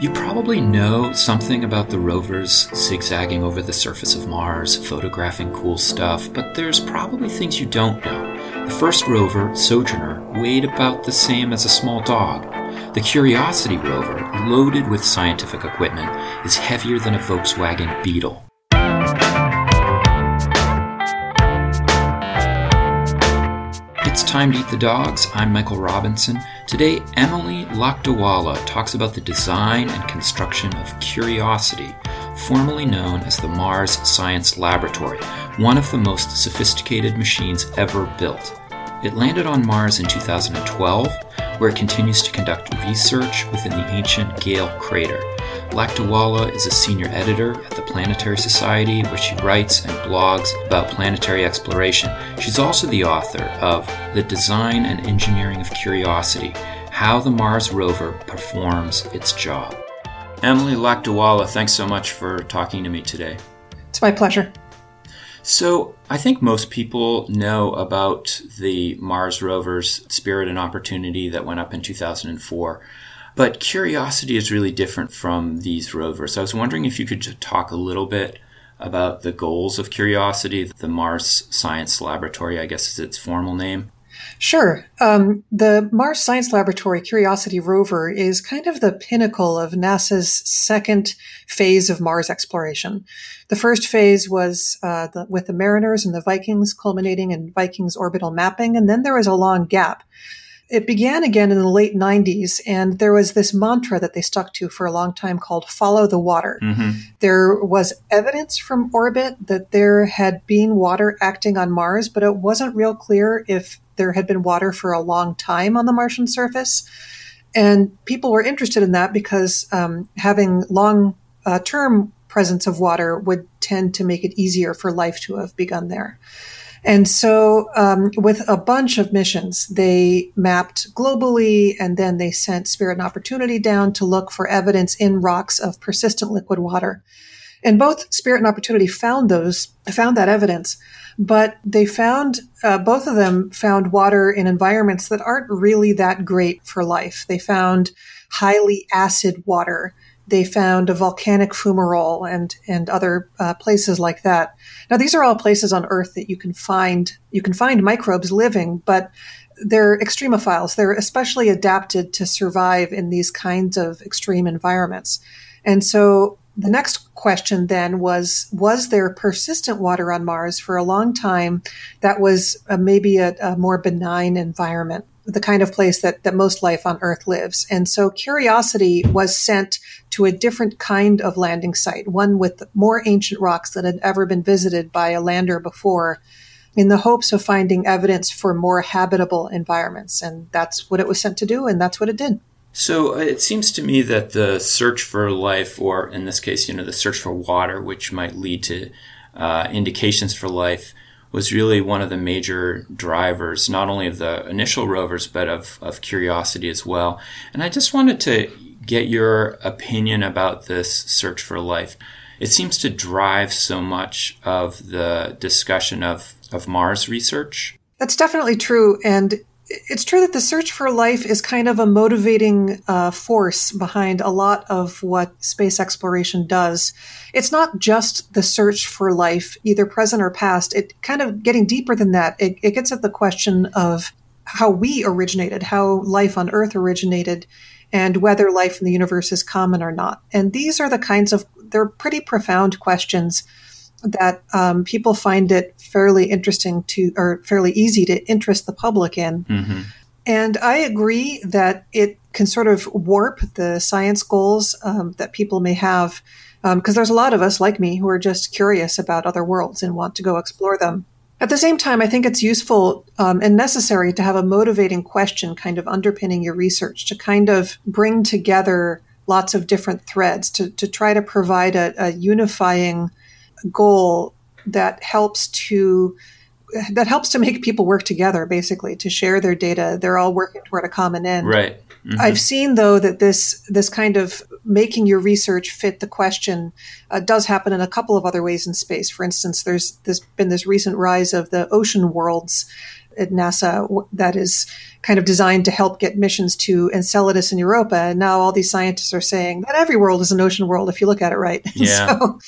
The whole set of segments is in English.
You probably know something about the rovers zigzagging over the surface of Mars, photographing cool stuff, but there's probably things you don't know. The first rover, Sojourner, weighed about the same as a small dog. The Curiosity rover, loaded with scientific equipment, is heavier than a Volkswagen Beetle. It's time to eat the dogs. I'm Michael Robinson. Today, Emily Lakdawalla talks about the design and construction of Curiosity, formerly known as the Mars Science Laboratory, one of the most sophisticated machines ever built. It landed on Mars in 2012, where it continues to conduct research within the ancient Gale crater. Lakdawalla is a senior editor at the Planetary Society, where she writes and blogs about planetary exploration. She's also the author of The Design and Engineering of Curiosity How the Mars Rover Performs Its Job. Emily Lakdawalla, thanks so much for talking to me today. It's my pleasure. So, I think most people know about the Mars rover's Spirit and Opportunity that went up in 2004. But Curiosity is really different from these rovers. I was wondering if you could just talk a little bit about the goals of Curiosity, the Mars Science Laboratory, I guess is its formal name. Sure. Um, the Mars Science Laboratory Curiosity rover is kind of the pinnacle of NASA's second phase of Mars exploration. The first phase was uh, the, with the Mariners and the Vikings, culminating in Vikings orbital mapping, and then there was a long gap it began again in the late 90s, and there was this mantra that they stuck to for a long time called follow the water. Mm-hmm. There was evidence from orbit that there had been water acting on Mars, but it wasn't real clear if there had been water for a long time on the Martian surface. And people were interested in that because um, having long uh, term presence of water would tend to make it easier for life to have begun there. And so, um, with a bunch of missions, they mapped globally and then they sent Spirit and Opportunity down to look for evidence in rocks of persistent liquid water. And both Spirit and Opportunity found those, found that evidence, but they found, uh, both of them found water in environments that aren't really that great for life. They found highly acid water they found a volcanic fumarole and and other uh, places like that. Now these are all places on Earth that you can find you can find microbes living, but they're extremophiles. They're especially adapted to survive in these kinds of extreme environments. And so the next question then was was there persistent water on Mars for a long time that was uh, maybe a, a more benign environment? the kind of place that, that most life on Earth lives. And so Curiosity was sent to a different kind of landing site, one with more ancient rocks than had ever been visited by a lander before, in the hopes of finding evidence for more habitable environments. And that's what it was sent to do, and that's what it did. So uh, it seems to me that the search for life, or in this case, you know, the search for water, which might lead to uh, indications for life, was really one of the major drivers, not only of the initial rovers, but of, of curiosity as well. And I just wanted to get your opinion about this search for life. It seems to drive so much of the discussion of, of Mars research. That's definitely true. And it's true that the search for life is kind of a motivating uh, force behind a lot of what space exploration does. It's not just the search for life, either present or past. It kind of getting deeper than that. It, it gets at the question of how we originated, how life on Earth originated, and whether life in the universe is common or not. And these are the kinds of they're pretty profound questions that um, people find it fairly interesting to, or fairly easy to interest the public in. Mm-hmm. And I agree that it can sort of warp the science goals um, that people may have, because um, there's a lot of us like me who are just curious about other worlds and want to go explore them. At the same time, I think it's useful um, and necessary to have a motivating question kind of underpinning your research to kind of bring together lots of different threads to, to try to provide a, a unifying goal that helps to that helps to make people work together basically to share their data they're all working toward a common end right mm-hmm. i've seen though that this this kind of making your research fit the question uh, does happen in a couple of other ways in space for instance there's there's been this recent rise of the ocean worlds at NASA that is kind of designed to help get missions to Enceladus and Europa. And now all these scientists are saying that every world is an ocean world if you look at it right. Yeah. so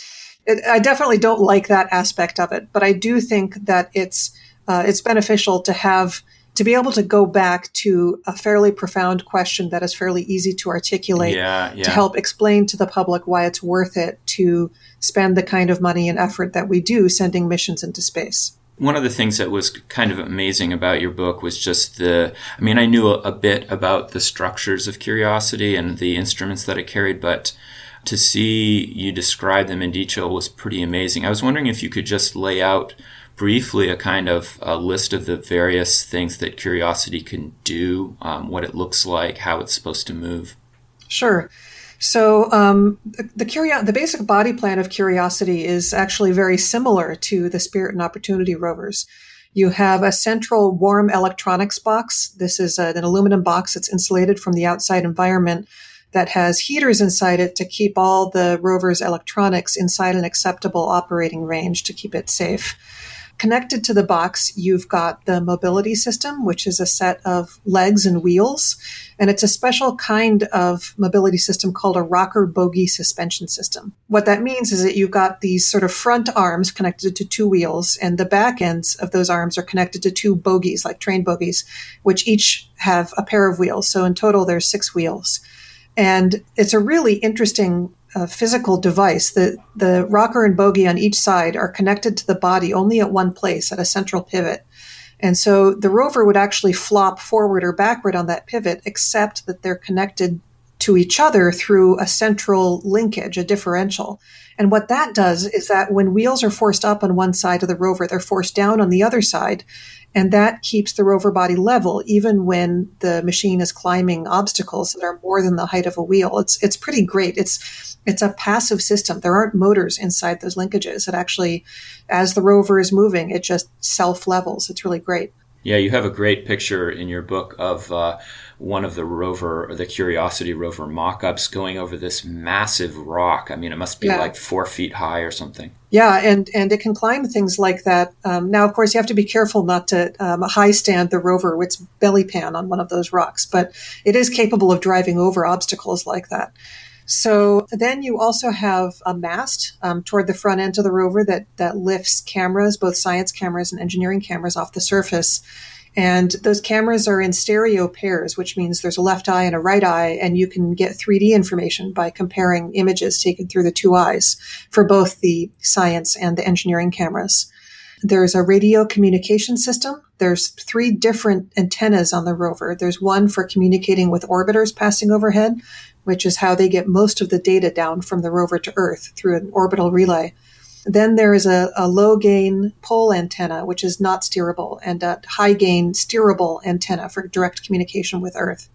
it, I definitely don't like that aspect of it, but I do think that it's uh, it's beneficial to have to be able to go back to a fairly profound question that is fairly easy to articulate yeah, yeah. to help explain to the public why it's worth it to spend the kind of money and effort that we do sending missions into space. One of the things that was kind of amazing about your book was just the, I mean, I knew a, a bit about the structures of Curiosity and the instruments that it carried, but to see you describe them in detail was pretty amazing. I was wondering if you could just lay out briefly a kind of a list of the various things that Curiosity can do, um, what it looks like, how it's supposed to move. Sure. So um, the, curio- the basic body plan of Curiosity is actually very similar to the Spirit and Opportunity rovers. You have a central warm electronics box. This is an aluminum box that's insulated from the outside environment that has heaters inside it to keep all the rover's electronics inside an acceptable operating range to keep it safe. Connected to the box, you've got the mobility system, which is a set of legs and wheels. And it's a special kind of mobility system called a rocker bogie suspension system. What that means is that you've got these sort of front arms connected to two wheels, and the back ends of those arms are connected to two bogies, like train bogies, which each have a pair of wheels. So in total, there's six wheels. And it's a really interesting uh, physical device. The, the rocker and bogie on each side are connected to the body only at one place, at a central pivot. And so the rover would actually flop forward or backward on that pivot, except that they're connected to each other through a central linkage, a differential. And what that does is that when wheels are forced up on one side of the rover, they're forced down on the other side. And that keeps the rover body level, even when the machine is climbing obstacles that are more than the height of a wheel. It's, it's pretty great. It's, it's a passive system. There aren't motors inside those linkages. It actually, as the rover is moving, it just self levels. It's really great. Yeah, you have a great picture in your book of uh, one of the rover, the Curiosity rover mock ups going over this massive rock. I mean, it must be yeah. like four feet high or something. Yeah, and, and it can climb things like that. Um, now, of course, you have to be careful not to um, high stand the rover with its belly pan on one of those rocks, but it is capable of driving over obstacles like that. So then you also have a mast um, toward the front end of the rover that, that lifts cameras, both science cameras and engineering cameras, off the surface and those cameras are in stereo pairs, which means there's a left eye and a right eye, and you can get 3D information by comparing images taken through the two eyes for both the science and the engineering cameras. There's a radio communication system. There's three different antennas on the rover. There's one for communicating with orbiters passing overhead, which is how they get most of the data down from the rover to Earth through an orbital relay. Then there is a, a low gain pole antenna, which is not steerable, and a high gain steerable antenna for direct communication with Earth.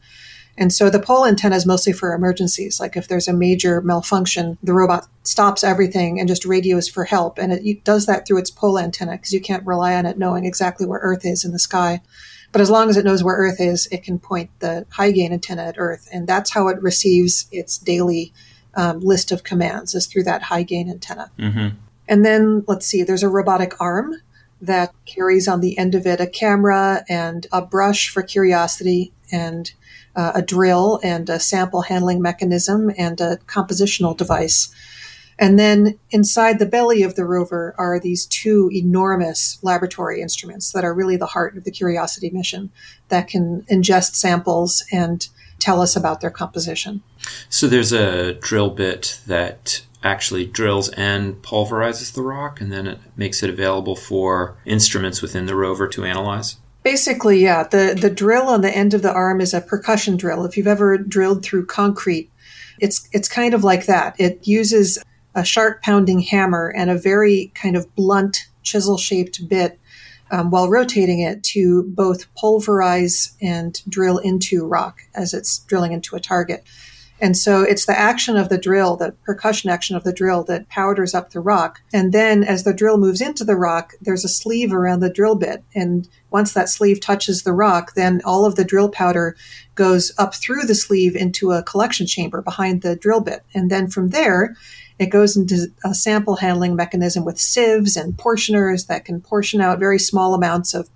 And so the pole antenna is mostly for emergencies. Like if there's a major malfunction, the robot stops everything and just radios for help. And it does that through its pole antenna because you can't rely on it knowing exactly where Earth is in the sky. But as long as it knows where Earth is, it can point the high gain antenna at Earth. And that's how it receives its daily um, list of commands is through that high gain antenna. Mm-hmm. And then let's see, there's a robotic arm that carries on the end of it a camera and a brush for curiosity and uh, a drill and a sample handling mechanism and a compositional device. And then inside the belly of the rover are these two enormous laboratory instruments that are really the heart of the Curiosity mission that can ingest samples and tell us about their composition. So there's a drill bit that actually drills and pulverizes the rock, and then it makes it available for instruments within the rover to analyze? Basically, yeah. The, the drill on the end of the arm is a percussion drill. If you've ever drilled through concrete, it's, it's kind of like that. It uses a sharp pounding hammer and a very kind of blunt chisel shaped bit um, while rotating it to both pulverize and drill into rock as it's drilling into a target. And so it's the action of the drill, the percussion action of the drill that powders up the rock. And then as the drill moves into the rock, there's a sleeve around the drill bit. And once that sleeve touches the rock, then all of the drill powder goes up through the sleeve into a collection chamber behind the drill bit. And then from there, it goes into a sample handling mechanism with sieves and portioners that can portion out very small amounts of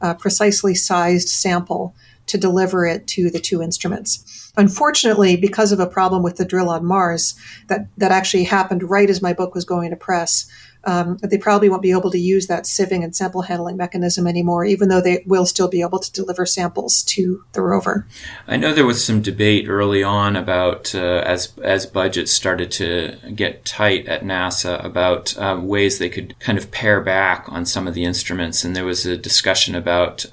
a precisely sized sample to deliver it to the two instruments. Unfortunately, because of a problem with the drill on Mars that, that actually happened right as my book was going to press, um, they probably won't be able to use that sieving and sample handling mechanism anymore, even though they will still be able to deliver samples to the rover. I know there was some debate early on about uh, as as budgets started to get tight at NASA about um, ways they could kind of pare back on some of the instruments, and there was a discussion about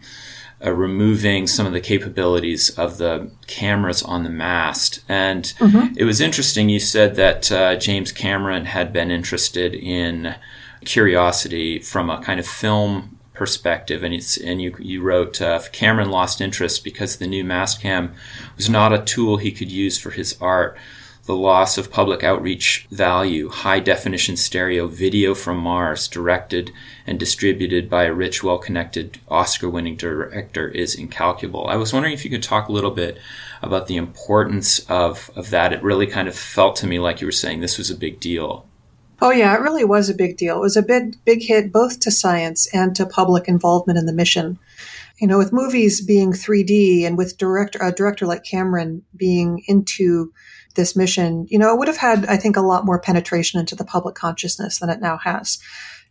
uh, removing some of the capabilities of the cameras on the mast. And mm-hmm. it was interesting. You said that uh, James Cameron had been interested in Curiosity from a kind of film perspective, and it's and you you wrote uh, Cameron lost interest because the new mast cam was not a tool he could use for his art the loss of public outreach value, high definition stereo video from Mars, directed and distributed by a rich, well connected, Oscar winning director, is incalculable. I was wondering if you could talk a little bit about the importance of, of that. It really kind of felt to me like you were saying this was a big deal. Oh yeah, it really was a big deal. It was a big big hit both to science and to public involvement in the mission. You know, with movies being 3D and with director a director like Cameron being into this mission, you know, it would have had, I think, a lot more penetration into the public consciousness than it now has.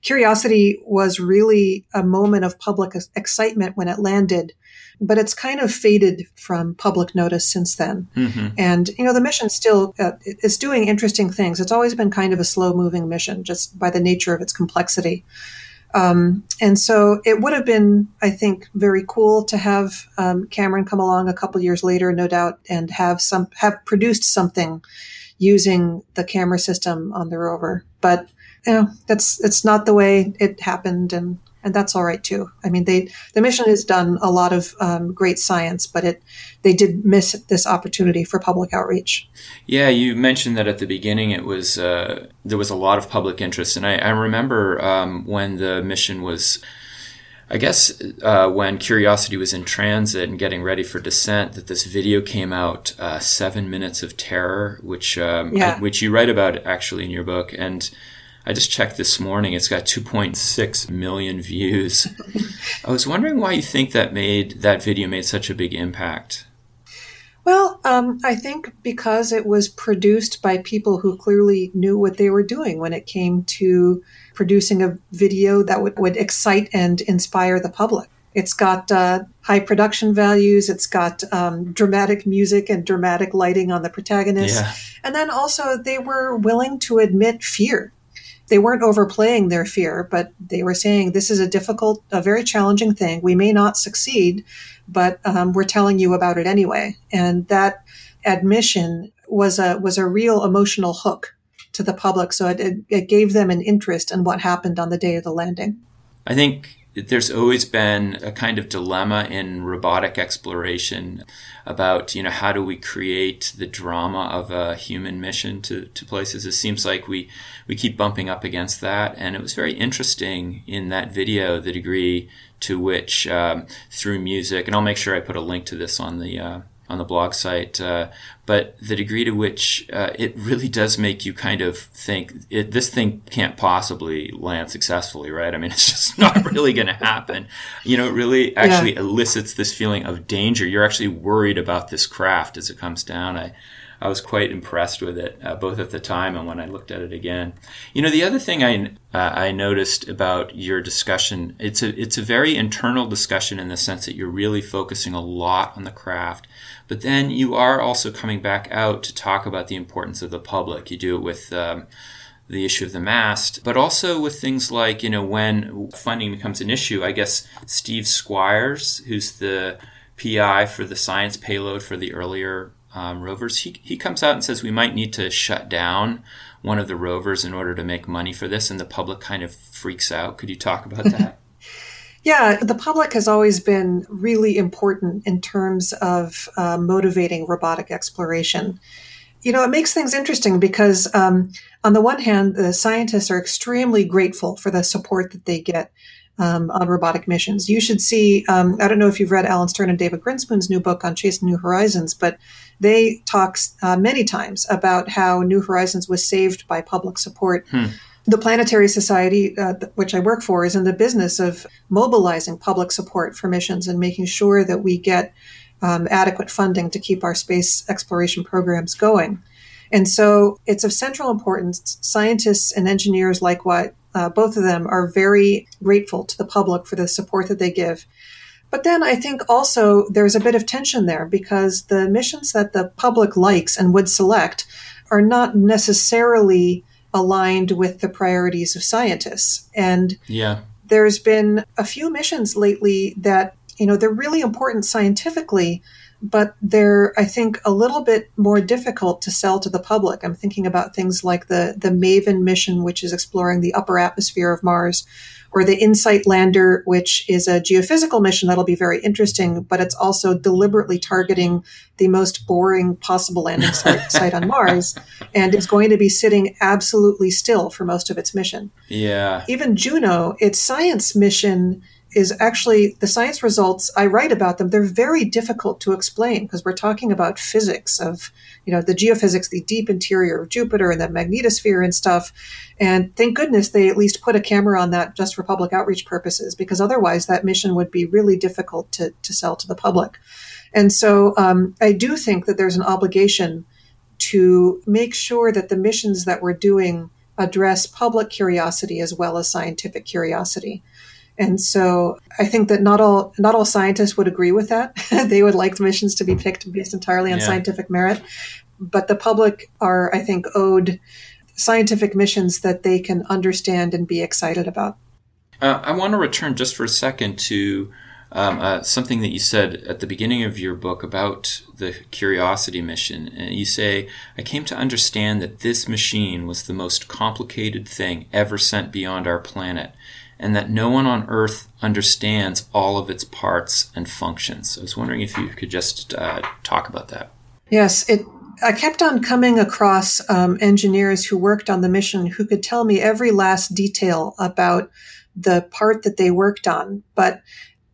Curiosity was really a moment of public excitement when it landed, but it's kind of faded from public notice since then. Mm-hmm. And, you know, the mission still uh, is doing interesting things. It's always been kind of a slow moving mission just by the nature of its complexity. Um, and so it would have been, I think, very cool to have um, Cameron come along a couple years later, no doubt, and have some have produced something using the camera system on the rover. But you know, that's it's not the way it happened, and and that's all right too. I mean, they the mission has done a lot of um, great science, but it they did miss this opportunity for public outreach. Yeah, you mentioned that at the beginning it was uh, there was a lot of public interest, and I, I remember um, when the mission was. I guess uh, when Curiosity was in transit and getting ready for descent, that this video came out, uh, Seven Minutes of Terror, which um, yeah. I, which you write about actually in your book, and I just checked this morning. It's got 2.6 million views. I was wondering why you think that made that video made such a big impact. Well, um, I think because it was produced by people who clearly knew what they were doing when it came to producing a video that would, would excite and inspire the public. It's got uh, high production values. It's got um, dramatic music and dramatic lighting on the protagonist. Yeah. And then also, they were willing to admit fear they weren't overplaying their fear, but they were saying this is a difficult, a very challenging thing. We may not succeed, but um, we're telling you about it anyway. And that admission was a was a real emotional hook to the public. So it, it, it gave them an interest in what happened on the day of the landing. I think there's always been a kind of dilemma in robotic exploration about you know how do we create the drama of a human mission to, to places. It seems like we we keep bumping up against that. And it was very interesting in that video the degree to which um, through music and i'll make sure i put a link to this on the uh, on the blog site, uh, but the degree to which uh, it really does make you kind of think it, this thing can't possibly land successfully, right? I mean, it's just not really going to happen. You know, it really actually yeah. elicits this feeling of danger. You're actually worried about this craft as it comes down. I, I was quite impressed with it, uh, both at the time and when I looked at it again. You know, the other thing I uh, I noticed about your discussion, it's a it's a very internal discussion in the sense that you're really focusing a lot on the craft, but then you are also coming back out to talk about the importance of the public. You do it with. Um, the issue of the mast, but also with things like, you know, when funding becomes an issue, I guess Steve Squyres, who's the PI for the science payload for the earlier um, rovers, he, he comes out and says we might need to shut down one of the rovers in order to make money for this, and the public kind of freaks out. Could you talk about that? yeah, the public has always been really important in terms of uh, motivating robotic exploration. You know, it makes things interesting because, um, on the one hand, the scientists are extremely grateful for the support that they get um, on robotic missions. You should see, um, I don't know if you've read Alan Stern and David Grinspoon's new book on Chasing New Horizons, but they talk uh, many times about how New Horizons was saved by public support. Hmm. the Planetary Society, uh, which I work for, is in the business of mobilizing public support for missions and making sure that we get um, adequate funding to keep our space exploration programs going. And so it's of central importance. Scientists and engineers, like what uh, both of them, are very grateful to the public for the support that they give. But then I think also there's a bit of tension there because the missions that the public likes and would select are not necessarily aligned with the priorities of scientists. And yeah. there's been a few missions lately that, you know, they're really important scientifically, but they're, I think, a little bit more difficult to sell to the public. I'm thinking about things like the, the MAVEN mission, which is exploring the upper atmosphere of Mars, or the InSight lander, which is a geophysical mission that'll be very interesting, but it's also deliberately targeting the most boring possible landing site, site on Mars and it's going to be sitting absolutely still for most of its mission. Yeah. Even Juno, its science mission is actually the science results I write about them. They're very difficult to explain because we're talking about physics of, you know, the geophysics, the deep interior of Jupiter and the magnetosphere and stuff. And thank goodness they at least put a camera on that just for public outreach purposes because otherwise that mission would be really difficult to, to sell to the public. And so um, I do think that there's an obligation to make sure that the missions that we're doing address public curiosity as well as scientific curiosity. And so I think that not all not all scientists would agree with that. they would like the missions to be picked based entirely on yeah. scientific merit. But the public are, I think, owed scientific missions that they can understand and be excited about. Uh, I want to return just for a second to um, uh, something that you said at the beginning of your book about the Curiosity mission. And you say, I came to understand that this machine was the most complicated thing ever sent beyond our planet and that no one on Earth understands all of its parts and functions. I was wondering if you could just uh, talk about that. Yes, it. I kept on coming across um, engineers who worked on the mission who could tell me every last detail about the part that they worked on, but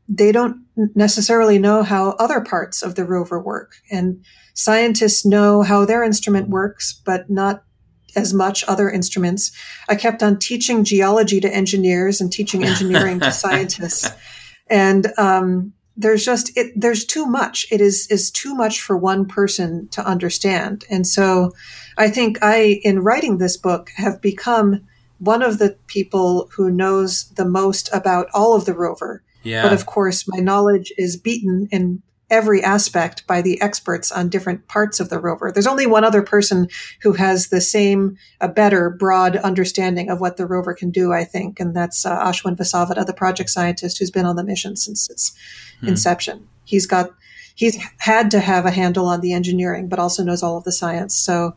they don't necessarily know how other parts of the rover work. And scientists know how their instrument works, but not as much other instruments. I kept on teaching geology to engineers and teaching engineering to scientists. And um, there's just it, there's too much. It is is too much for one person to understand. And so, I think I, in writing this book, have become one of the people who knows the most about all of the rover. Yeah. But of course, my knowledge is beaten in every aspect by the experts on different parts of the rover. There's only one other person who has the same, a better, broad understanding of what the rover can do, I think, and that's uh, Ashwin Vasavada, the project scientist who's been on the mission since its hmm. inception. He's got, he's had to have a handle on the engineering, but also knows all of the science. So,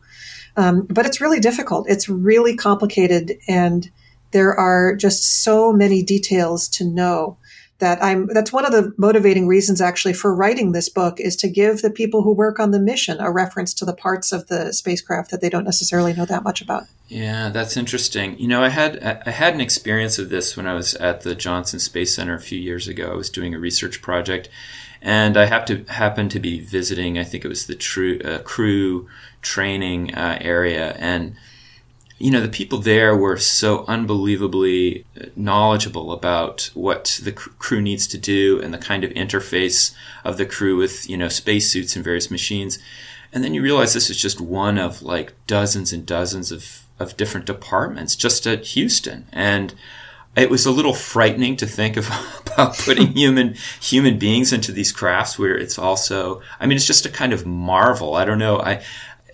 um, but it's really difficult. It's really complicated, and there are just so many details to know that I'm that's one of the motivating reasons actually for writing this book is to give the people who work on the mission a reference to the parts of the spacecraft that they don't necessarily know that much about. Yeah, that's interesting. You know, I had I had an experience of this when I was at the Johnson Space Center a few years ago. I was doing a research project and I have to happen to be visiting I think it was the true uh, crew training uh, area and you know, the people there were so unbelievably uh, knowledgeable about what the crew needs to do and the kind of interface of the crew with, you know, spacesuits and various machines. And then you realize this is just one of like dozens and dozens of, of different departments just at Houston. And it was a little frightening to think of about putting human human beings into these crafts where it's also I mean it's just a kind of marvel. I don't know. I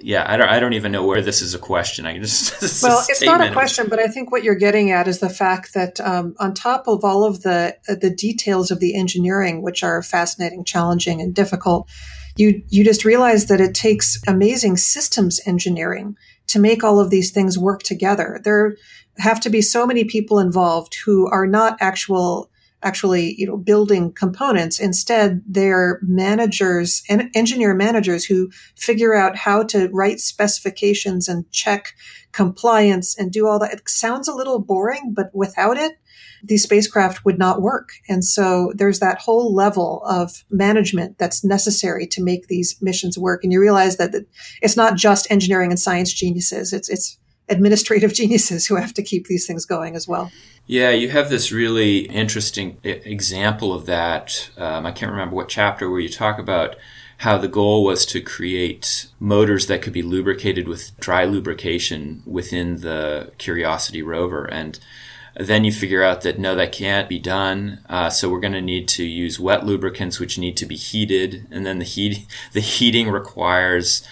yeah, I don't, I don't even know where this is a question. I just well, it's not a question, but I think what you're getting at is the fact that um, on top of all of the uh, the details of the engineering, which are fascinating, challenging, and difficult, you you just realize that it takes amazing systems engineering to make all of these things work together. There have to be so many people involved who are not actual actually, you know, building components. Instead, they're managers and engineer managers who figure out how to write specifications and check compliance and do all that. It sounds a little boring, but without it, these spacecraft would not work. And so there's that whole level of management that's necessary to make these missions work. And you realize that it's not just engineering and science geniuses. It's, it's administrative geniuses who have to keep these things going as well. Yeah, you have this really interesting example of that. Um, I can't remember what chapter where you talk about how the goal was to create motors that could be lubricated with dry lubrication within the Curiosity rover. And then you figure out that no, that can't be done. Uh, so we're going to need to use wet lubricants, which need to be heated, and then the heat the heating requires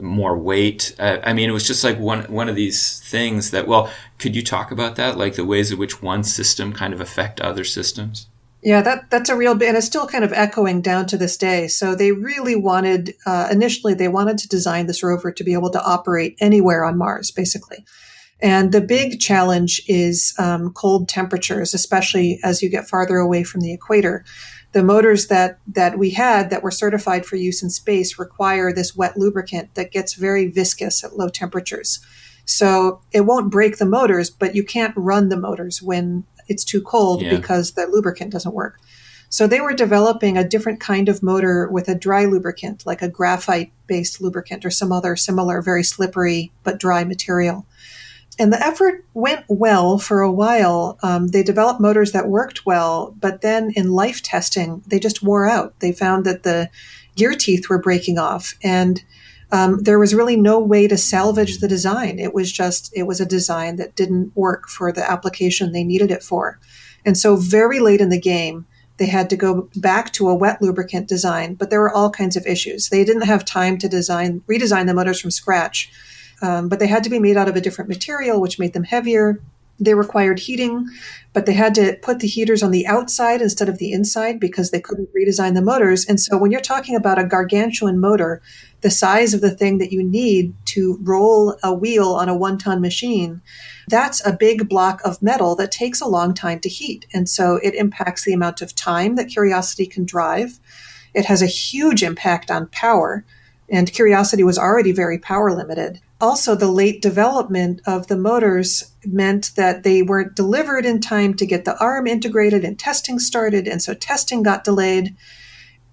more weight. Uh, I mean, it was just like one one of these things that. Well, could you talk about that, like the ways in which one system kind of affect other systems? Yeah, that that's a real, and it's still kind of echoing down to this day. So they really wanted uh, initially they wanted to design this rover to be able to operate anywhere on Mars, basically. And the big challenge is um, cold temperatures, especially as you get farther away from the equator. The motors that, that we had that were certified for use in space require this wet lubricant that gets very viscous at low temperatures. So it won't break the motors, but you can't run the motors when it's too cold yeah. because the lubricant doesn't work. So they were developing a different kind of motor with a dry lubricant, like a graphite based lubricant or some other similar, very slippery but dry material and the effort went well for a while. Um, they developed motors that worked well, but then in life testing, they just wore out. They found that the gear teeth were breaking off, and um, there was really no way to salvage the design. It was just, it was a design that didn't work for the application they needed it for. And so, very late in the game, they had to go back to a wet lubricant design, but there were all kinds of issues. They didn't have time to design, redesign the motors from scratch um, but they had to be made out of a different material, which made them heavier. They required heating, but they had to put the heaters on the outside instead of the inside because they couldn't redesign the motors. And so when you're talking about a gargantuan motor, the size of the thing that you need to roll a wheel on a one ton machine, that's a big block of metal that takes a long time to heat. And so it impacts the amount of time that Curiosity can drive. It has a huge impact on power. And Curiosity was already very power limited. Also the late development of the motors meant that they weren't delivered in time to get the arm integrated and testing started and so testing got delayed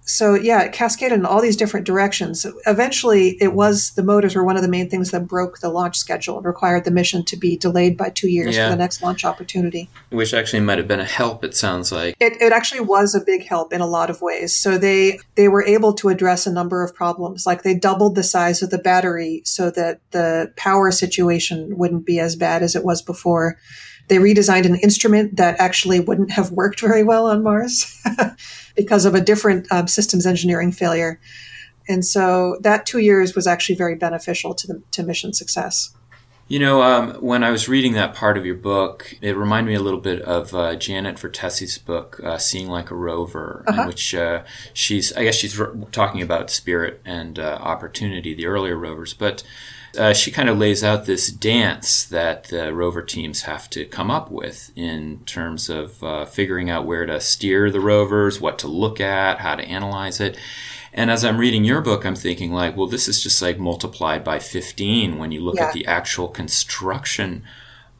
so yeah, it cascaded in all these different directions. Eventually, it was the motors were one of the main things that broke the launch schedule and required the mission to be delayed by two years yeah. for the next launch opportunity. Which actually might have been a help. It sounds like it, it actually was a big help in a lot of ways. So they they were able to address a number of problems, like they doubled the size of the battery so that the power situation wouldn't be as bad as it was before. They redesigned an instrument that actually wouldn't have worked very well on Mars because of a different um, systems engineering failure. And so that two years was actually very beneficial to the to mission success. You know, um, when I was reading that part of your book, it reminded me a little bit of uh, Janet Vertesi's book, uh, "Seeing Like a Rover," uh-huh. in which uh, she's, I guess, she's talking about spirit and uh, opportunity, the earlier rovers, but uh, she kind of lays out this dance that the rover teams have to come up with in terms of uh, figuring out where to steer the rovers, what to look at, how to analyze it. And as I'm reading your book, I'm thinking like, well, this is just like multiplied by 15 when you look yeah. at the actual construction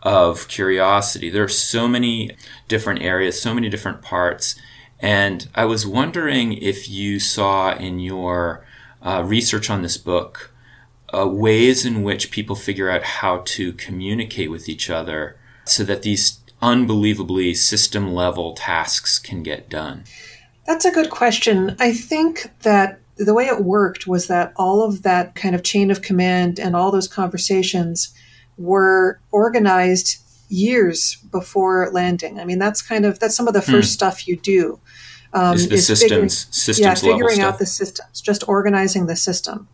of curiosity. There are so many different areas, so many different parts. And I was wondering if you saw in your uh, research on this book uh, ways in which people figure out how to communicate with each other so that these unbelievably system level tasks can get done? That's a good question. I think that the way it worked was that all of that kind of chain of command and all those conversations were organized years before landing. I mean, that's kind of that's some of the first hmm. stuff you do. Um, is the is systems, figuring, systems yeah, figuring out the systems, just organizing the system.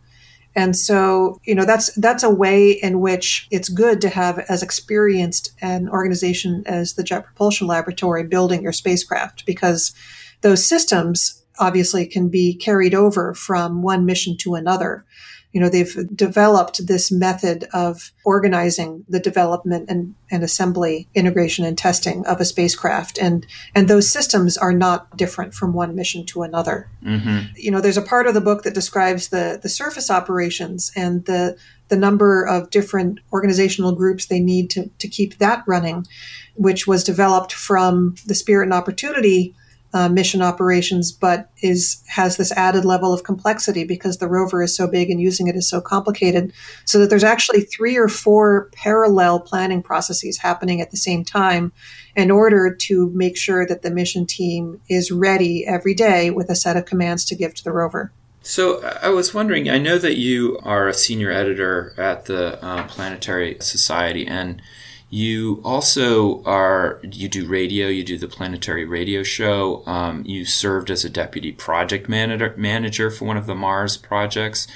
And so, you know, that's that's a way in which it's good to have as experienced an organization as the Jet Propulsion Laboratory building your spacecraft because those systems obviously can be carried over from one mission to another you know they've developed this method of organizing the development and, and assembly integration and testing of a spacecraft and and those systems are not different from one mission to another mm-hmm. you know there's a part of the book that describes the the surface operations and the the number of different organizational groups they need to, to keep that running which was developed from the spirit and opportunity uh, mission operations, but is has this added level of complexity because the rover is so big and using it is so complicated. So that there's actually three or four parallel planning processes happening at the same time in order to make sure that the mission team is ready every day with a set of commands to give to the rover. So I was wondering. I know that you are a senior editor at the uh, Planetary Society, and you also are you do radio. You do the Planetary Radio Show. Um, you served as a deputy project manager manager for one of the Mars projects.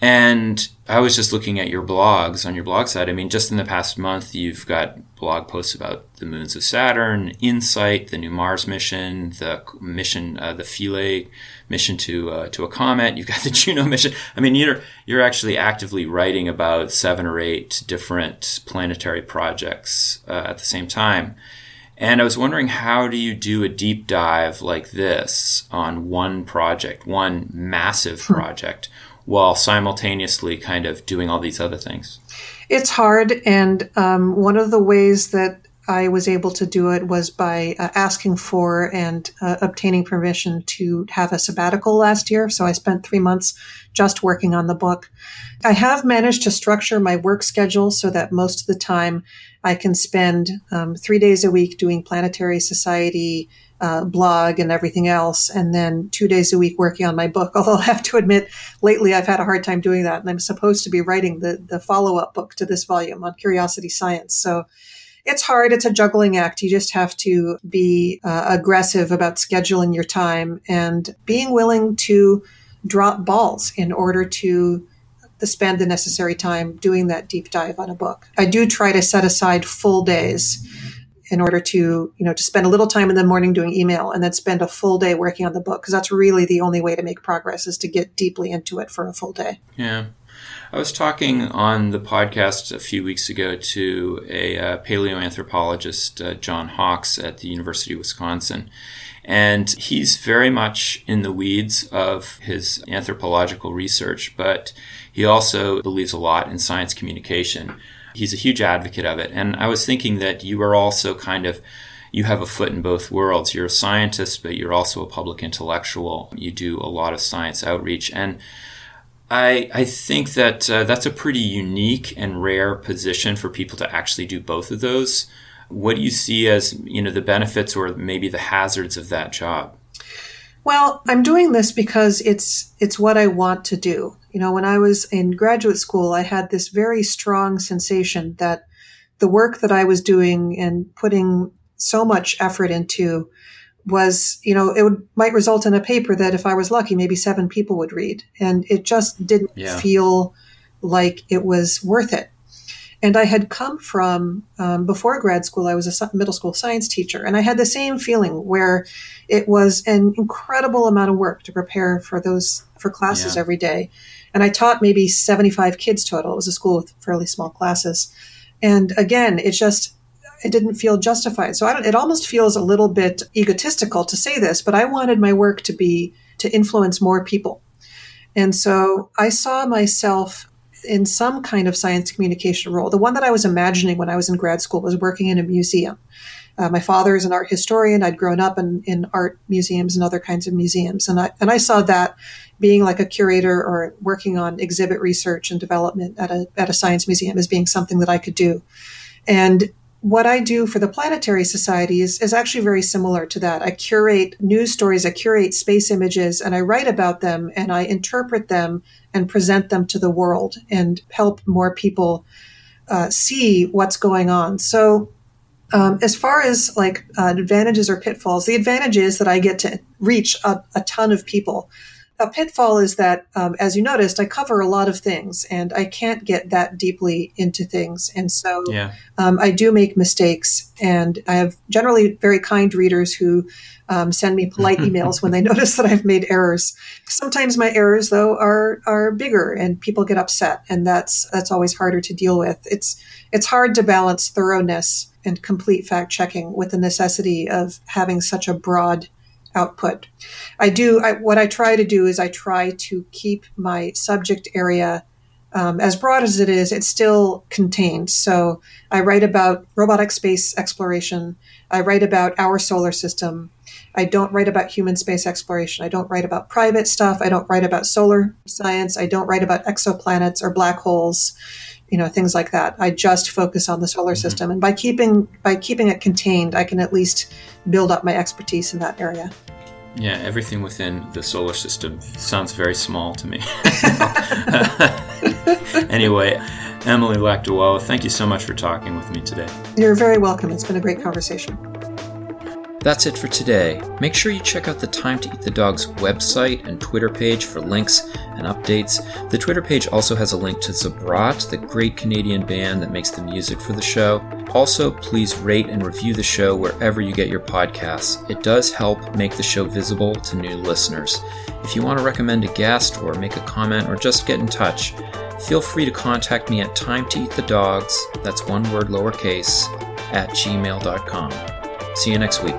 And I was just looking at your blogs on your blog site. I mean, just in the past month, you've got blog posts about the moons of Saturn, InSight, the new Mars mission, the mission, uh, the Philae mission to uh, to a comet. You've got the Juno mission. I mean, you're you're actually actively writing about seven or eight different planetary projects uh, at the same time. And I was wondering, how do you do a deep dive like this on one project, one massive hmm. project? while simultaneously kind of doing all these other things? It's hard. And um, one of the ways that I was able to do it was by uh, asking for and uh, obtaining permission to have a sabbatical last year. So I spent three months just working on the book. I have managed to structure my work schedule so that most of the time I can spend um, three days a week doing Planetary Society uh, blog and everything else, and then two days a week working on my book. Although I have to admit, lately I've had a hard time doing that, and I'm supposed to be writing the the follow up book to this volume on curiosity science. So it's hard. It's a juggling act. You just have to be uh, aggressive about scheduling your time and being willing to drop balls in order to spend the necessary time doing that deep dive on a book. I do try to set aside full days in order to, you know, to spend a little time in the morning doing email and then spend a full day working on the book because that's really the only way to make progress is to get deeply into it for a full day. Yeah. I was talking on the podcast a few weeks ago to a uh, paleoanthropologist, uh, John Hawks at the University of Wisconsin. And he's very much in the weeds of his anthropological research, but he also believes a lot in science communication. He's a huge advocate of it. And I was thinking that you are also kind of you have a foot in both worlds. You're a scientist, but you're also a public intellectual. You do a lot of science outreach. And I, I think that uh, that's a pretty unique and rare position for people to actually do both of those. What do you see as you know the benefits or maybe the hazards of that job? Well, I'm doing this because it's it's what I want to do. You know, when I was in graduate school, I had this very strong sensation that the work that I was doing and putting so much effort into was, you know, it would might result in a paper that if I was lucky, maybe seven people would read. And it just didn't yeah. feel like it was worth it. And I had come from, um, before grad school, I was a middle school science teacher. And I had the same feeling where it was an incredible amount of work to prepare for those, for classes yeah. every day. And I taught maybe 75 kids total. It was a school with fairly small classes. And again, it just, it didn't feel justified. So it almost feels a little bit egotistical to say this, but I wanted my work to be, to influence more people. And so I saw myself in some kind of science communication role. The one that I was imagining when I was in grad school was working in a museum. Uh, my father is an art historian. I'd grown up in, in art museums and other kinds of museums. And I, and I saw that being like a curator or working on exhibit research and development at a, at a science museum as being something that I could do. And what I do for the Planetary Society is, is actually very similar to that. I curate news stories, I curate space images, and I write about them and I interpret them and present them to the world and help more people uh, see what's going on. So um, as far as like uh, advantages or pitfalls, the advantage is that I get to reach a, a ton of people. A pitfall is that, um, as you noticed, I cover a lot of things and I can't get that deeply into things. And so yeah. um, I do make mistakes. And I have generally very kind readers who um, send me polite emails when they notice that I've made errors. Sometimes my errors, though, are are bigger and people get upset. And that's that's always harder to deal with. It's it's hard to balance thoroughness and complete fact checking with the necessity of having such a broad output. I do, I, what I try to do is I try to keep my subject area um, as broad as it is, it's still contained. So I write about robotic space exploration. I write about our solar system. I don't write about human space exploration. I don't write about private stuff. I don't write about solar science. I don't write about exoplanets or black holes, you know, things like that. I just focus on the solar mm-hmm. system. And by keeping by keeping it contained, I can at least build up my expertise in that area. Yeah, everything within the solar system sounds very small to me. anyway, Emily Lakdawalla, thank you so much for talking with me today. You're very welcome. It's been a great conversation. That's it for today. Make sure you check out the Time to Eat the Dogs website and Twitter page for links and updates. The Twitter page also has a link to Zabrat, the great Canadian band that makes the music for the show. Also, please rate and review the show wherever you get your podcasts. It does help make the show visible to new listeners. If you want to recommend a guest or make a comment or just get in touch, feel free to contact me at time to eat the dogs, that's one word lowercase, at gmail.com. See you next week.